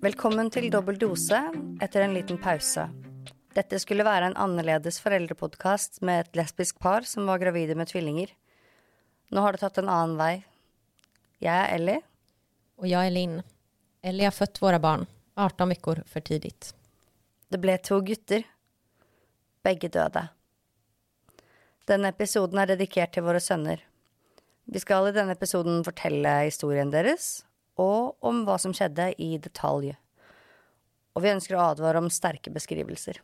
Velkommen til dobbel dose etter en liten pause. Dette skulle være en annerledes foreldrepodkast med et lesbisk par som var gravide med tvillinger. Nå har det tatt en annen vei. Jeg er Ellie. Og jeg er Linn. Ellie har født våre barn 18 uker for tidigt. Det ble to gutter. Begge døde. Denne episoden er dedikert til våre sønner. Vi skal i denne episoden fortelle historien deres, og om hva som skjedde i detalj. Og vi ønsker å advare om sterke beskrivelser.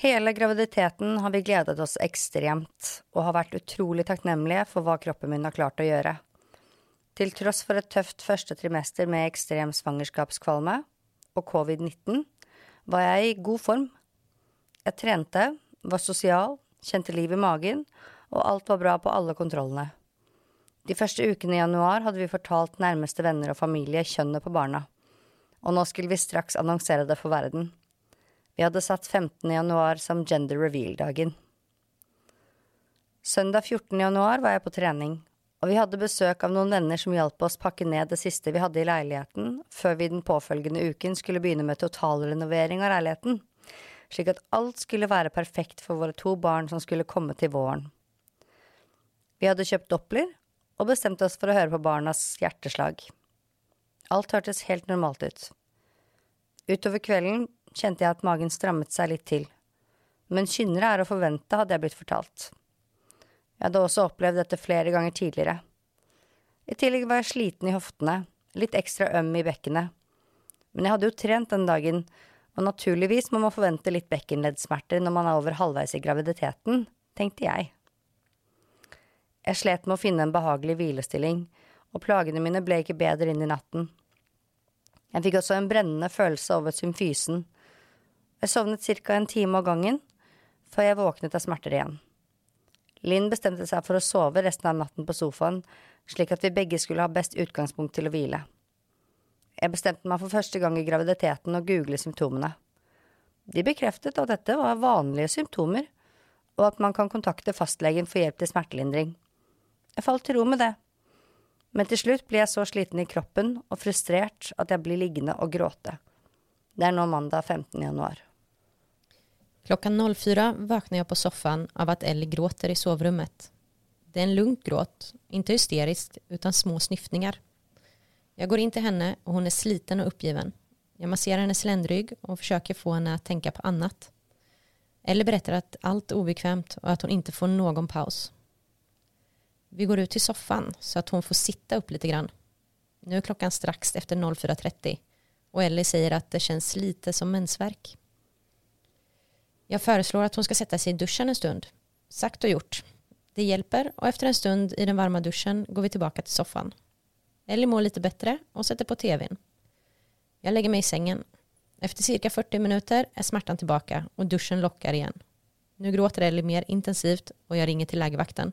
Hele graviditeten har vi gledet oss ekstremt, og har vært utrolig takknemlige for hva kroppen min har klart å gjøre. Til tross for et tøft første trimester med ekstrem svangerskapskvalme og covid-19, var jeg i god form. Jeg trente, var sosial, kjente liv i magen, og alt var bra på alle kontrollene. De første ukene i januar hadde vi fortalt nærmeste venner og familie kjønnet på barna, og nå skulle vi straks annonsere det for verden. Vi hadde satt 15. januar som gender reveal-dagen. Søndag 14. januar var jeg på trening, og vi hadde besøk av noen venner som hjalp oss pakke ned det siste vi hadde i leiligheten, før vi den påfølgende uken skulle begynne med totalrenovering av leiligheten, slik at alt skulle være perfekt for våre to barn som skulle komme til våren. Vi hadde kjøpt doppler og bestemte oss for å høre på barnas hjerteslag. Alt hørtes helt normalt ut. Utover kvelden kjente jeg at magen strammet seg litt til, men kynnere er å forvente, hadde jeg blitt fortalt. Jeg hadde også opplevd dette flere ganger tidligere. I tillegg var jeg sliten i hoftene, litt ekstra øm i bekkenet. Men jeg hadde jo trent den dagen, og naturligvis må man forvente litt bekkenleddsmerter når man er over halvveis i graviditeten, tenkte jeg. Jeg slet med å finne en behagelig hvilestilling, og plagene mine ble ikke bedre inn i natten. Jeg fikk også en brennende følelse over symfysen. Jeg sovnet ca. en time av gangen, før jeg våknet av smerter igjen. Linn bestemte seg for å sove resten av natten på sofaen, slik at vi begge skulle ha best utgangspunkt til å hvile. Jeg bestemte meg for første gang i graviditeten å google symptomene. De bekreftet at dette var vanlige symptomer, og at man kan kontakte fastlegen for hjelp til smertelindring. Jeg falt til ro med det. Men til slutt blir jeg så sliten i kroppen og frustrert at jeg blir liggende og gråte. Det er nå mandag 15. januar. Klockan 04 våkner jeg på soffan av at Ellie gråter i sovrummet. Det er en lugn gråt, ikke hysterisk, utan små snyftningar. Jeg går inn til henne og hun er sliten og oppgiven. Jeg masserer hennes lendrygg og forsøker få henne å tenke på annet. Ellie forteller at alt er obekvämt og at hun ikke får noen paus. Vi går ut till soffan så att hon får sitta upp lite grann. Nu är klockan strax efter 04.30 och Ellie säger att det känns lite som mensvärk. Jag föreslår att hon ska sätta sig i duschen en stund. Sagt och gjort. Det hjälper och efter en stund i den varma duschen går vi tillbaka till soffan. Ellie mår lite bättre och sätter på tvn. Jag lägger mig i sängen. Efter cirka 40 minuter är smärtan tillbaka och duschen lockar igen. Nu gråter Ellie mer intensivt och jag ringer till lägervakten.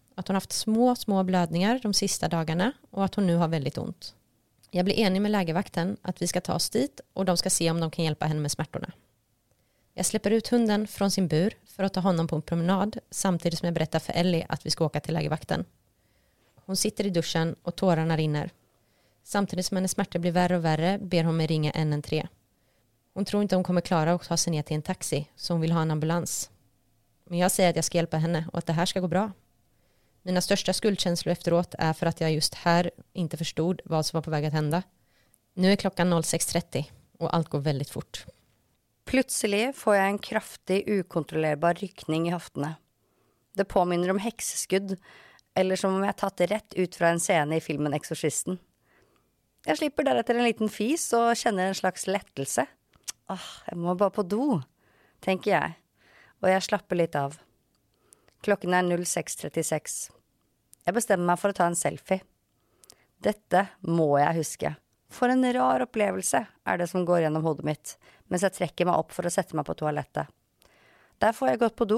att hon haft små, små blödningar de sista dagarna och att hon nu har väldigt ont. Jag blir enig med lägervakten att vi ska ta oss dit och de ska se om de kan hjälpa henne med smärtorna. Jag släpper ut hunden från sin bur för att ta honom på en promenad samtidigt som jag berättar för Ellie att vi ska åka till lägervakten. Hon sitter i duschen och tårarna rinner. Samtidigt som hennes smärtor blir värre och värre ber hon mig ringa 113. Hon tror inte hon kommer klara att ta sig ner till en taxi så hon vill ha en ambulans. Men jag säger att jag ska hjälpa henne och att det här ska gå bra. Mina största skuldkänslor efteråt är för att jag just här inte förstod vad som var på väg att hända. Nu är klockan 06.30 och allt går väldigt fort. Plutselig får jeg en kraftig, ukontrollerbar rykning i hoftene. Det påminner om hekseskudd, eller som om jeg er tatt rett ut fra en scene i filmen Eksorsisten. Jeg slipper deretter en liten fis og kjenner en slags lettelse. Åh, jeg må bare på do, tenker jeg, og jeg slapper litt av. Klokken er 06.36. Jeg bestemmer meg for å ta en selfie. Dette må jeg huske. For en rar opplevelse er det som går gjennom hodet mitt mens jeg trekker meg opp for å sette meg på toalettet. Der får jeg gått på do,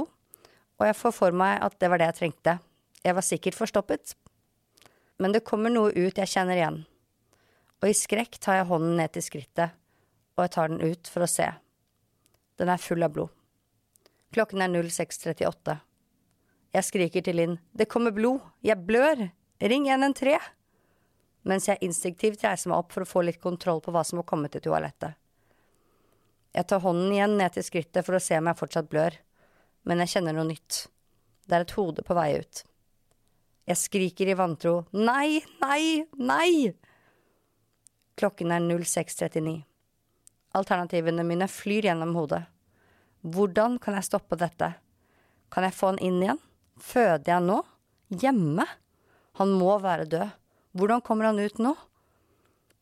og jeg får for meg at det var det jeg trengte. Jeg var sikkert forstoppet. Men det kommer noe ut jeg kjenner igjen. Og i skrekk tar jeg hånden ned til skrittet, og jeg tar den ut for å se. Den er full av blod. Klokken er 06.38. Jeg skriker til Linn, det kommer blod, jeg blør, ring 113! Mens jeg instinktivt reiser meg opp for å få litt kontroll på hva som har kommet til toalettet. Jeg tar hånden igjen ned til skrittet for å se om jeg fortsatt blør, men jeg kjenner noe nytt. Det er et hode på vei ut. Jeg skriker i vantro, nei, nei, nei! Klokken er 06.39. Alternativene mine flyr gjennom hodet. Hvordan kan jeg stoppe dette? Kan jeg få han inn igjen? Føder jeg nå? Hjemme? Han må være død. Hvordan kommer han ut nå?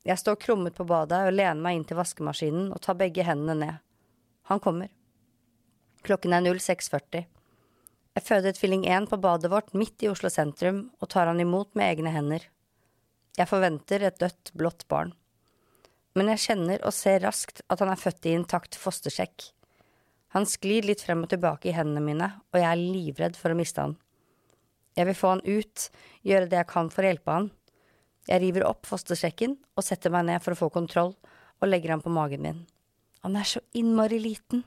Jeg står krummet på badet og lener meg inn til vaskemaskinen og tar begge hendene ned. Han kommer. Klokken er 06.40. Jeg føder tvilling 1 på badet vårt midt i Oslo sentrum og tar han imot med egne hender. Jeg forventer et dødt, blått barn. Men jeg kjenner og ser raskt at han er født i intakt fostersjekk. Han sklir litt frem og tilbake i hendene mine, og jeg er livredd for å miste han. Jeg vil få han ut, gjøre det jeg kan for å hjelpe han. Jeg river opp fostersjekken og setter meg ned for å få kontroll, og legger han på magen min. Han er så innmari liten,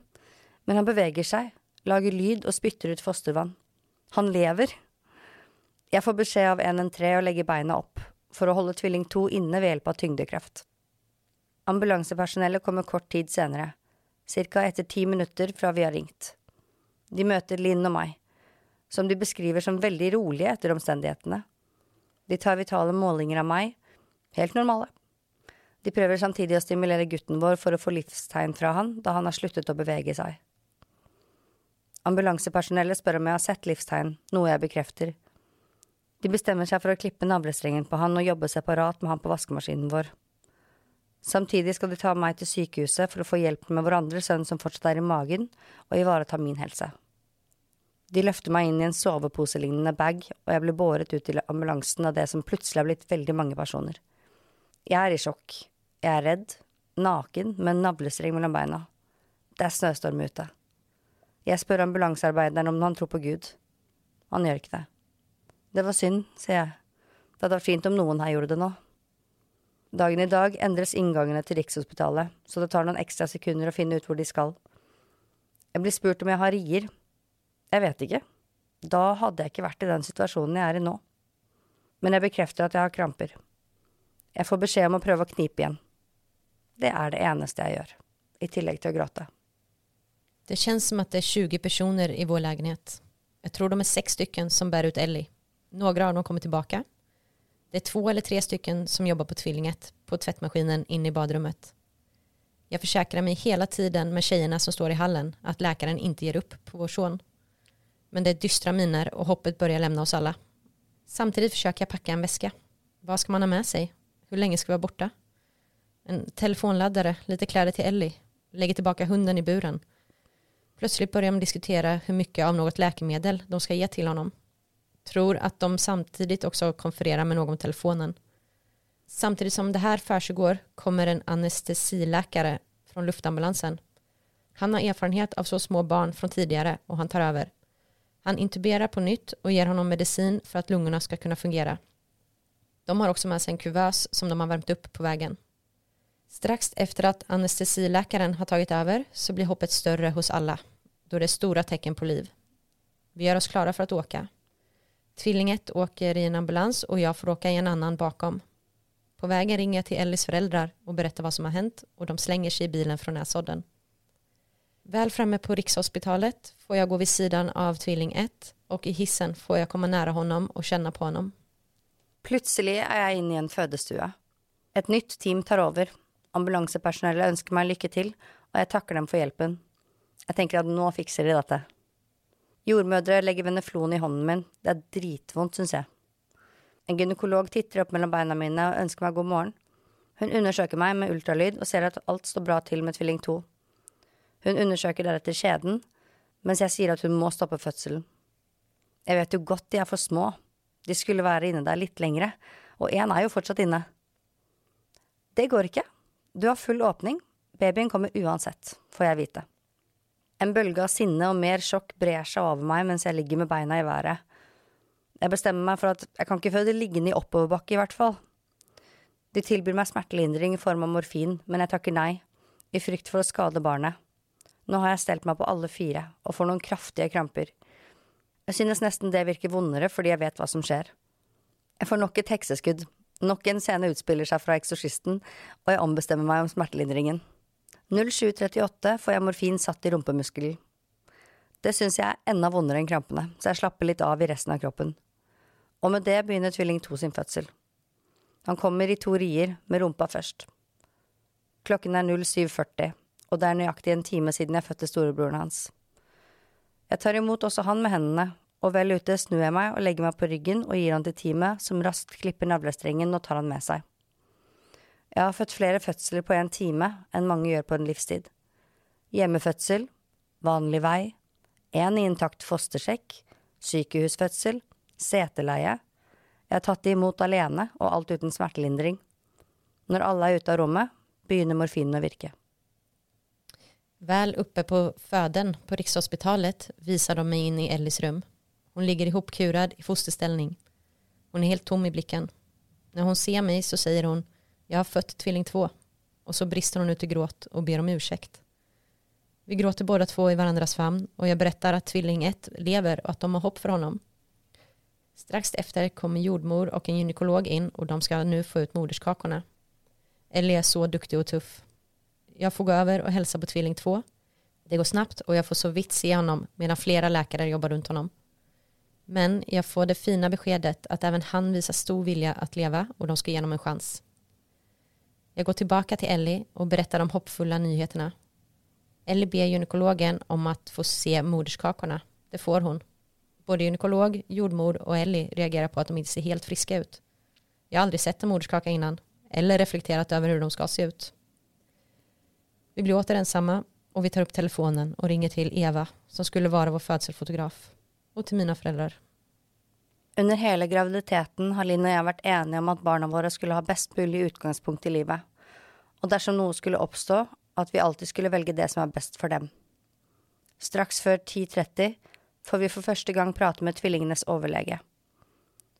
men han beveger seg, lager lyd og spytter ut fostervann. Han lever. Jeg får beskjed av 113 å legge beina opp, for å holde tvilling 2 inne ved hjelp av tyngdekraft. Ambulansepersonellet kommer kort tid senere, ca etter ti minutter fra vi har ringt. De møter Linn og meg, som de beskriver som veldig rolige etter omstendighetene. De tar vitale målinger av meg, helt normale. De prøver samtidig å stimulere gutten vår for å få livstegn fra han, da han har sluttet å bevege seg. Ambulansepersonellet spør om jeg har sett livstegn, noe jeg bekrefter. De bestemmer seg for å klippe navlestrengen på han og jobbe separat med han på vaskemaskinen vår. Samtidig skal de ta meg til sykehuset for å få hjelp med vår andre sønn som fortsatt er i magen, og ivareta min helse. De løfter meg inn i en soveposelignende bag, og jeg blir båret ut til ambulansen av det som plutselig har blitt veldig mange personer. Jeg er i sjokk. Jeg er redd. Naken, med en navlestreng mellom beina. Det er snøstorm ute. Jeg spør ambulansearbeideren om han tror på Gud. Han gjør ikke det. Det var synd, sier jeg. Det hadde vært fint om noen her gjorde det nå. Dagen i dag endres inngangene til Rikshospitalet, så det tar noen ekstra sekunder å finne ut hvor de skal. Jeg blir spurt om jeg har rier. Jeg vet ikke. Da hadde jeg ikke vært i den situasjonen jeg er i nå. Men jeg bekrefter at jeg har kramper. Jeg får beskjed om å prøve å knipe igjen. Det er det eneste jeg gjør, i tillegg til å gråte. Det kjennes som at det er 20 personer i vår leilighet. Jeg tror de er seks stykker som bærer ut Ellie. Några har nå kommet tillbaka. Det är två eller tre stycken som jobbar på Tvillinget på tvättmaskinen inne i badrummet. Jag försäkrar mig hela tiden med tjejerna som står i hallen att läkaren inte ger upp på vår son. Men det är dystra miner och hoppet börjar lämna oss alla. Samtidigt försöker jag packa en väska. Vad ska man ha med sig? Hur länge ska vi vara borta? En telefonladdare, lite kläder till Ellie, lägger tillbaka hunden i buren. Plötsligt börjar de diskutera hur mycket av något läkemedel de ska ge till honom. Tror att de samtidigt också konfererar med någon telefonen. Samtidigt som det här försiggår kommer en anestesiläkare från luftambulansen. Han har erfarenhet av så små barn från tidigare och han tar över. Han intuberar på nytt och ger honom medicin för att lungorna ska kunna fungera. De har också med sig en kuvös som de har värmt upp på vägen. Strax efter att anestesiläkaren har tagit över så blir hoppet större hos alla då det är stora tecken på liv. Vi gör oss klara för att åka. Tvillinget åker i en ambulans och jag får åka i en annan bakom. På vägen ringer jag till Ellis föräldrar och berättar vad som har hänt och de slänger sig i bilen från Näsodden. Väl framme på Rikshospitalet får jag gå vid sidan av tvilling 1 och i hissen får jag komma nära honom och känna på honom. Plutselig er jeg inne i en fødestue. Et nytt team tar over. Ambulansepersonellet ønsker meg lykke til, og jeg takker dem for hjelpen. Jeg tenker at nå fikser de dette. Jordmødre legger veneflon i hånden min. Det er dritvondt, syns jeg. En gynekolog titter opp mellom beina mine og ønsker meg god morgen. Hun undersøker meg med ultralyd og ser at alt står bra til med tvilling to. Hun undersøker deretter skjeden, mens jeg sier at hun må stoppe fødselen. Jeg vet jo godt de er for små, de skulle være inne der litt lengre, og én er jo fortsatt inne. Det går ikke, du har full åpning, babyen kommer uansett, får jeg vite. En bølge av sinne og mer sjokk brer seg over meg mens jeg ligger med beina i været. Jeg bestemmer meg for at jeg kan ikke føde liggende i oppoverbakke, i hvert fall. De tilbyr meg smertelindring i form av morfin, men jeg takker nei, i frykt for å skade barnet. Nå har jeg stelt meg på alle fire og får noen kraftige kramper. Jeg synes nesten det virker vondere fordi jeg vet hva som skjer. Jeg får nok et hekseskudd, nok en scene utspiller seg fra Eksorsisten, og jeg ombestemmer meg om smertelindringen. 0738 får jeg morfin satt i rumpemuskelen. Det syns jeg er enda vondere enn krampene, så jeg slapper litt av i resten av kroppen. Og med det begynner tvilling to sin fødsel. Han kommer i to rier, med rumpa først. Klokken er 07.40, og det er nøyaktig en time siden jeg fødte storebroren hans. Jeg tar imot også han med hendene, og vel ute snur jeg meg og legger meg på ryggen og gir han til teamet, som raskt klipper navlestrengen og tar han med seg. Jeg har født flere fødsler på en time enn mange gjør på en livstid. Hjemmefødsel, vanlig vei, en i intakt fostersekk, sykehusfødsel, seteleie. Jeg har tatt det imot alene og alt uten smertelindring. Når alle er ute av rommet, begynner morfinen å virke. Väl uppe på føden på Rikshospitalet visar de mig in i Ellis rum. Hon ligger ihopkurad i fosterställning. Hon är helt tom i blicken. När hon ser mig så säger hon jag har fött tvilling två. Och så brister hon ut i gråt och ber om ursäkt. Vi gråter båda två i varandras famn och jag berättar att tvilling ett lever och att de har hopp för honom. Strax efter kommer jordmor och en gynekolog in och de ska nu få ut moderskakorna. Ellie är så duktig och tuff. Jag får gå över och hälsa på tvilling två. Det går snabbt och jag får så vitt se honom medan flera läkare jobbar runt honom. Men jag får det fina beskedet att även han visar stor vilja att leva och de ska ge honom en chans. Jag går tilbake til Ellie og berättar de hoppfulla nyheterna. Ellie ber gynekologen om å få se moderskakorna. Det får hun. Både gynekolog, jordmor og Ellie reagerer på at de ikke ser helt friske ut. Jeg har aldri sett en moderskaka innan eller reflekterat over hvordan de skal se ut. Vi blir åter ensamma og vi tar opp telefonen og ringer til Eva som skulle være vår fødselsfotograf, og til mine föräldrar. Under hele graviditeten har Linn og jeg vært enige om at barna våre skulle ha best mulig utgangspunkt i livet, og dersom noe skulle oppstå, at vi alltid skulle velge det som er best for dem. Straks før 10.30 får vi for første gang prate med tvillingenes overlege.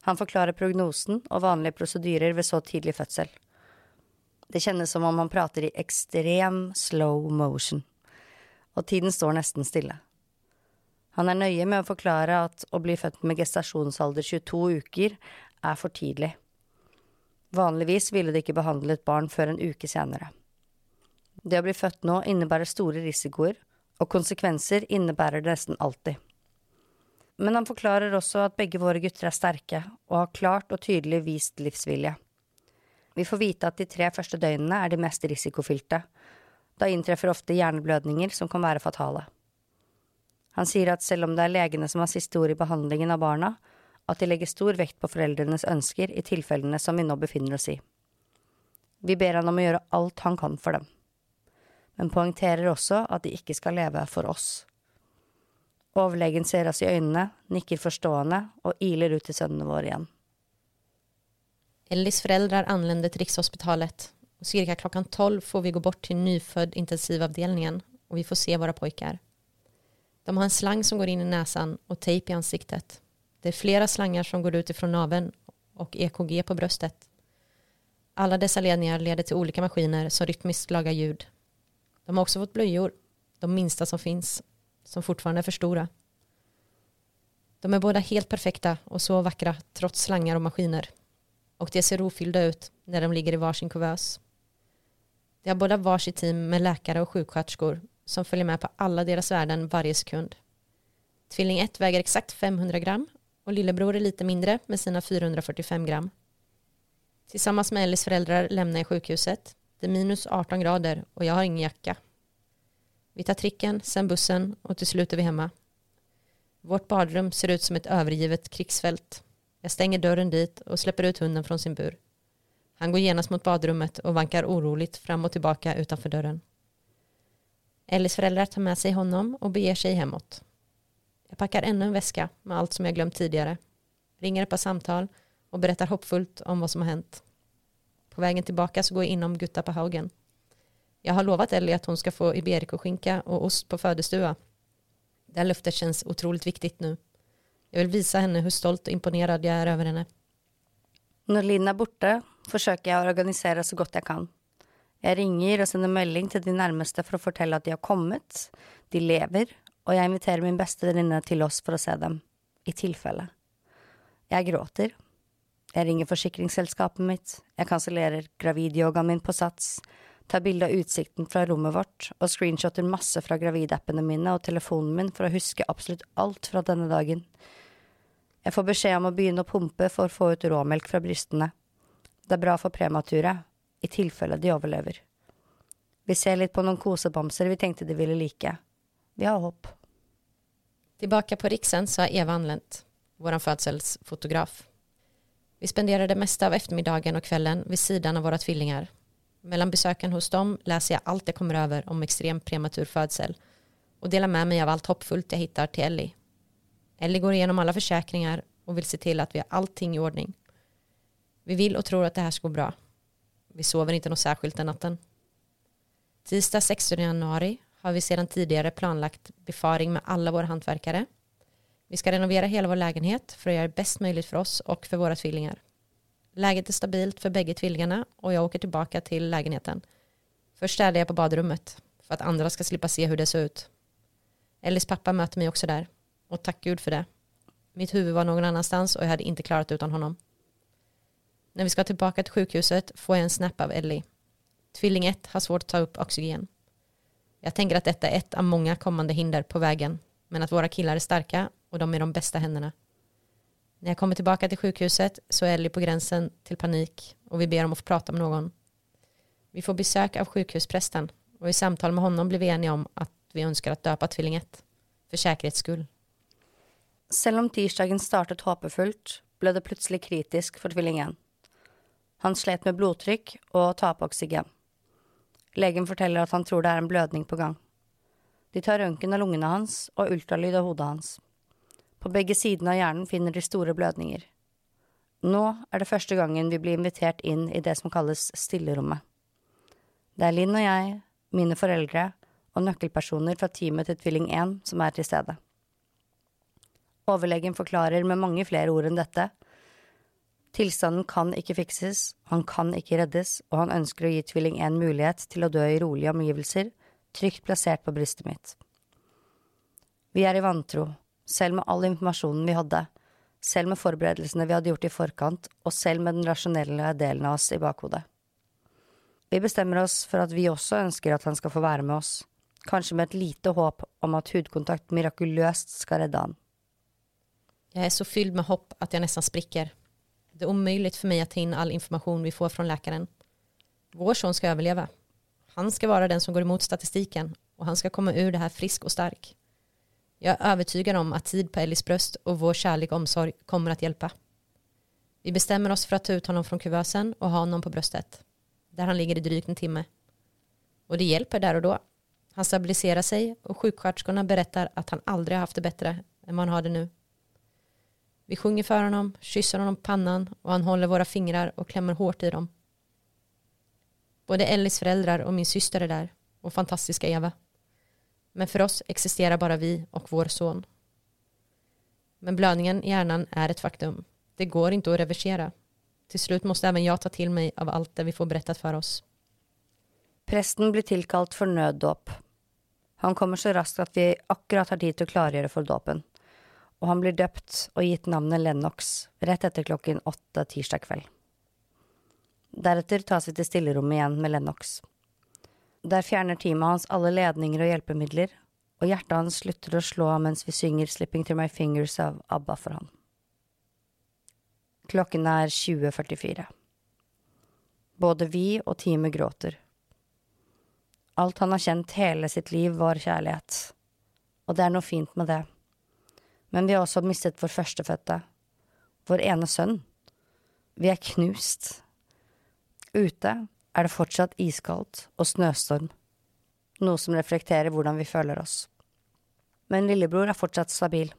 Han forklarer prognosen og vanlige prosedyrer ved så tidlig fødsel. Det kjennes som om han prater i ekstrem slow motion, og tiden står nesten stille. Han er nøye med å forklare at å bli født med gestasjonsalder 22 uker er for tidlig. Vanligvis ville de ikke behandlet barn før en uke senere. Det å bli født nå innebærer store risikoer, og konsekvenser innebærer det nesten alltid. Men han forklarer også at begge våre gutter er sterke og har klart og tydelig vist livsvilje. Vi får vite at de tre første døgnene er de mest risikofylte. Da inntreffer ofte hjerneblødninger som kan være fatale. Han sier at selv om det er legene som har siste ord i behandlingen av barna, at de legger stor vekt på foreldrenes ønsker i tilfellene som vi nå befinner oss i. Vi ber han om å gjøre alt han kan for dem, men poengterer også at de ikke skal leve for oss. Overlegen ser oss i øynene, nikker forstående og iler ut til sønnene våre igjen. Ellis föräldrar anländer till Rikshospitalet och cirka klockan 12 får vi gå bort till nyfödd intensivavdelningen och vi får se våra pojkar. De har en slang som går in i näsan og tejp i ansiktet. Det är flera slangar som går ut ifrån naveln och EKG på bröstet. Alla dessa ledningar leder till olika maskiner som rytmiskt lagar ljud. De har också fått blöjor, de minsta som finns, som fortfarande är för stora. De är båda helt perfekta och så vackra trots slangar och maskiner. Och de ser rofyllda ut när de ligger i varsin kuvös. De har båda varsitt team med läkare och sjuksköterskor som följer med på alla deras värden varje sekund. Tvilling 1 väger exakt 500 gram och lillebror är lite mindre med sina 445 gram. Tillsammans med Ellis föräldrar lämnar jag sjukhuset. Det är minus 18 grader och jag har ingen jacka. Vi tar tricken, sen bussen och till slut är vi hemma. Vårt badrum ser ut som ett övergivet krigsfält. Jag stänger dörren dit och släpper ut hunden från sin bur. Han går genast mot badrummet och vankar oroligt fram och tillbaka utanför dörren. Ellis föräldrar tar med sig honom och beger sig hemåt. Jag packar ännu en väska med allt som jag glömt tidigare. Ringer ett par samtal och berättar hoppfullt om vad som har hänt. På vägen tillbaka så går Gutta på Haugen. Jag har lovat Ellie att hon ska få iberikoskinka och ost på födestua. Det här löftet känns otroligt viktigt nu. Jag vill visa henne hur stolt och imponerad jag är över henne. Når Linn er borte, forsøker jeg å organisere så godt jeg kan. Jeg ringer og sender melding til de nærmeste for å fortelle at de har kommet, de lever, og jeg inviterer min beste venninne til oss for å se dem, i tilfelle. Jeg gråter. Jeg ringer forsikringsselskapet mitt, jeg kansellerer gravidyogaen min på Sats, tar bilde av utsikten fra rommet vårt og screenshotter masse fra gravidappene mine og telefonen min for å huske absolutt alt fra denne dagen. Jeg får beskjed om å begynne å pumpe for å få ut råmelk fra brystene. Det er bra for premature, i tilfelle de overlever. Vi ser litt på noen kosebamser vi tenkte de ville like. Vi har håp. Tilbake på Riksen så har Eva anlent, vår fødselsfotograf. Vi spenderer det meste av eftermiddagen og kvällen ved sidan av våre tvillingar. Mellan besøkene hos dem leser jeg alt jeg kommer over om extrem prematur fødsel, og deler med meg av alt hoppfullt jeg hittar til Ellie. Ellie går gjennom alle forsikringer og vil se til at vi har allting i ordning. Vi vil og tror at det her skal gå bra. Vi sover inte något särskilt den natten. Tisdag 16 januari har vi sedan tidigare planlagt befaring med alla våra hantverkare. Vi ska renovera hela vår lägenhet för att göra det bäst möjligt för oss och för våra tvillingar. Läget är stabilt för bägge tvillingarna och jag åker tillbaka till lägenheten. Först städar jag på badrummet för att andra ska slippa se hur det ser ut. Ellis pappa möter mig också där och tack gud för det. Mitt huvud var någon annanstans och jag hade inte klarat utan honom. När vi ska tillbaka till sjukhuset får jag en snap av Ellie. Tvilling 1 har svårt att ta upp oxygen. Jag tänker att detta är ett av många kommande hinder på vägen, men att våra killar är starka och de är de bästa händerna. När jag kommer tillbaka till sjukhuset så är Ellie på gränsen till panik och vi ber om att få prata med någon. Vi får besök av sjukhusprästen och i samtal med honom blir vi eniga om att vi önskar att döpa tvilling 1, för säkerhets skull. Selv om tirsdagen startet håpefullt, ble det plutselig kritisk for tvillingen. Han slet med blodtrykk og tape oksygen. Legen forteller at han tror det er en blødning på gang. De tar røntgen av lungene hans og ultralyd av hodet hans. På begge sidene av hjernen finner de store blødninger. Nå er det første gangen vi blir invitert inn i det som kalles stillerommet. Det er Linn og jeg, mine foreldre og nøkkelpersoner fra teamet til Tvilling 1 som er til stede. Overlegen forklarer med mange flere ord enn dette. Tilstanden kan ikke fikses, han kan ikke reddes, og han ønsker å gi tvilling en mulighet til å dø i rolige omgivelser, trygt plassert på brystet mitt. Vi er i vantro, selv med all informasjonen vi hadde, selv med forberedelsene vi hadde gjort i forkant, og selv med den rasjonelle delen av oss i bakhodet. Vi bestemmer oss for at vi også ønsker at han skal få være med oss, kanskje med et lite håp om at hudkontakt mirakuløst skal redde han. Jeg er så fylt med hopp at jeg nesten spricker. Det är omöjligt för mig att ta in all information vi får från läkaren. Vår son ska överleva. Han ska vara den som går emot statistiken och han ska komma ur det här frisk och stark. Jag är övertygad om att tid på Ellis bröst och vår kärlek omsorg kommer att hjälpa. Vi bestämmer oss för att ta ut honom från kuvösen och ha honom på bröstet. Där han ligger i drygt en timme. Och det hjälper där och då. Han stabiliserar sig och sjuksköterskorna berättar att han aldrig har haft det bättre än vad han har det nu. Vi sjunger för honom, kysser honom på pannan och han håller våra fingrar och klämmer hårt i dem. Både Ellis föräldrar och min syster är där och fantastiska Eva. Men för oss existerar bara vi och vår son. Men blödningen i hjärnan är ett faktum. Det går inte att reversera. Till slut måste även jag ta till mig av allt det vi får berättat för oss. Presten blir tilkalt for nøddåp. Han kommer så raskt at vi akkurat har tid til å klargjøre for dåpen. Og han blir døpt og gitt navnet Lennox rett etter klokken åtte tirsdag kveld. Deretter tas vi til stillerommet igjen med Lennox. Der fjerner teamet hans alle ledninger og hjelpemidler, og hjertet hans slutter å slå mens vi synger Slipping Through My Fingers av ABBA for han. Klokken er 20.44. Både vi og teamet gråter. Alt han har kjent hele sitt liv, var kjærlighet. Og det er noe fint med det. Men vi har også mistet vår førstefødte. Vår ene sønn. Vi er knust. Ute er det fortsatt iskaldt og snøstorm, noe som reflekterer hvordan vi føler oss. Men lillebror er fortsatt stabil,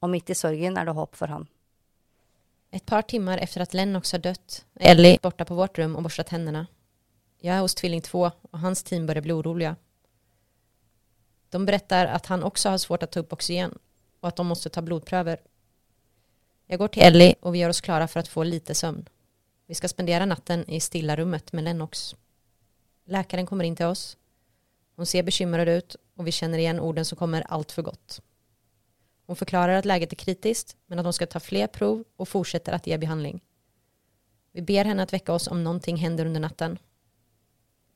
og midt i sorgen er det håp for han. Et par timmar efter att Lennox har dött är Ellie borta på vårt rum och borstar tänderna. Jag är hos tvilling 2 och hans team börjar bli oroliga. De berättar att han också har svårt att ta upp oxygen och att de måste ta blodpröver. Jag går till Ellie och vi gör oss klara för att få lite sömn. Vi ska spendera natten i stilla rummet med Lennox. Läkaren kommer in till oss. Hon ser bekymrad ut och vi känner igen orden som kommer allt för gott. Hon förklarar att läget är kritiskt men att hon ska ta fler prov och fortsätter att ge behandling. Vi ber henne att väcka oss om någonting händer under natten.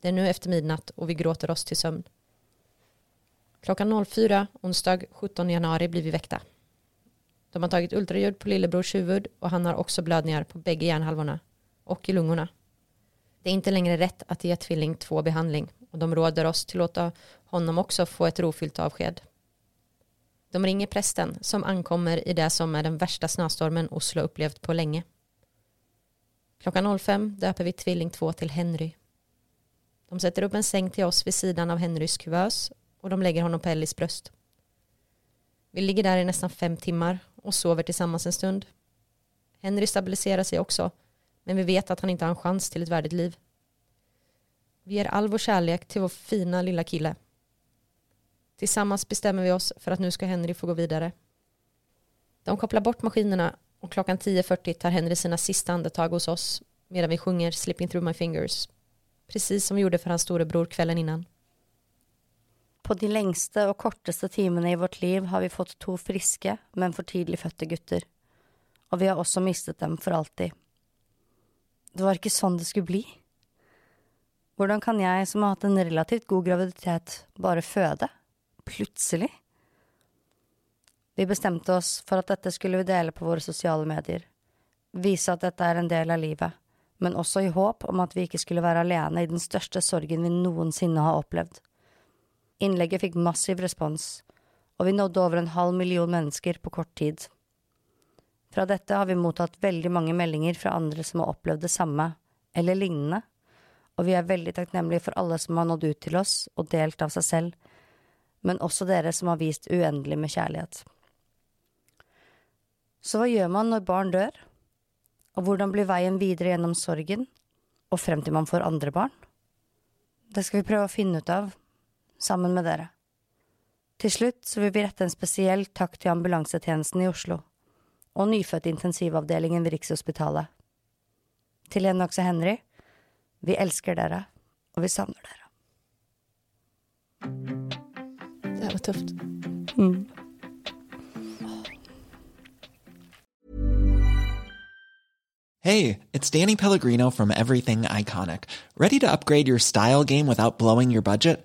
Det är nu efter midnatt och vi gråter oss till sömn. Klockan 04 onsdag 17 januari blir vi väckta. De har tagit ultraljud på lillebrors huvud och han har också blödningar på bägge hjärnhalvorna och i lungorna. Det är inte längre rätt att ge tvilling 2 behandling och de råder oss till att låta honom också få ett rofyllt avsked. De ringer prästen som ankommer i det som är den värsta snöstormen Oslo upplevt på länge. Klockan 05 döper vi tvilling 2 till Henry. De sätter upp en säng till oss vid sidan av Henrys kuvös och de lägger honom på Ellis bröst. Vi ligger där i nästan fem timmar och sover tillsammans en stund. Henry stabiliserar sig också, men vi vet att han inte har en chans till ett värdigt liv. Vi ger all vår kärlek till vår fina lilla kille. Tillsammans bestämmer vi oss för att nu ska Henry få gå vidare. De kopplar bort maskinerna och klockan 10.40 tar Henry sina sista andetag hos oss medan vi sjunger Slipping through my fingers. Precis som vi gjorde för hans storebror kvällen innan. På de lengste og korteste timene i vårt liv har vi fått to friske, men for tidlig fødte gutter. Og vi har også mistet dem for alltid. Det var ikke sånn det skulle bli. Hvordan kan jeg, som har hatt en relativt god graviditet, bare føde? Plutselig? Vi bestemte oss for at dette skulle vi dele på våre sosiale medier. Vise at dette er en del av livet, men også i håp om at vi ikke skulle være alene i den største sorgen vi noensinne har opplevd. Innlegget fikk massiv respons, og vi nådde over en halv million mennesker på kort tid. Fra dette har vi mottatt veldig mange meldinger fra andre som har opplevd det samme, eller lignende, og vi er veldig takknemlige for alle som har nådd ut til oss og delt av seg selv, men også dere som har vist uendelig med kjærlighet. Så hva gjør man når barn dør? Og hvordan blir veien videre gjennom sorgen, og frem til man får andre barn? Det skal vi prøve å finne ut av, sammen med dere. Til slutt så vil vi rette en spesiell takk til ambulansetjenesten i Oslo og nyfødtintensivavdelingen ved Rikshospitalet. Til Lennox og Henry, vi elsker dere, og vi savner dere. Det var tøft. Mm. Hey, it's Danny Pellegrino from Everything Iconic. Ready to upgrade your style game without blowing your budget?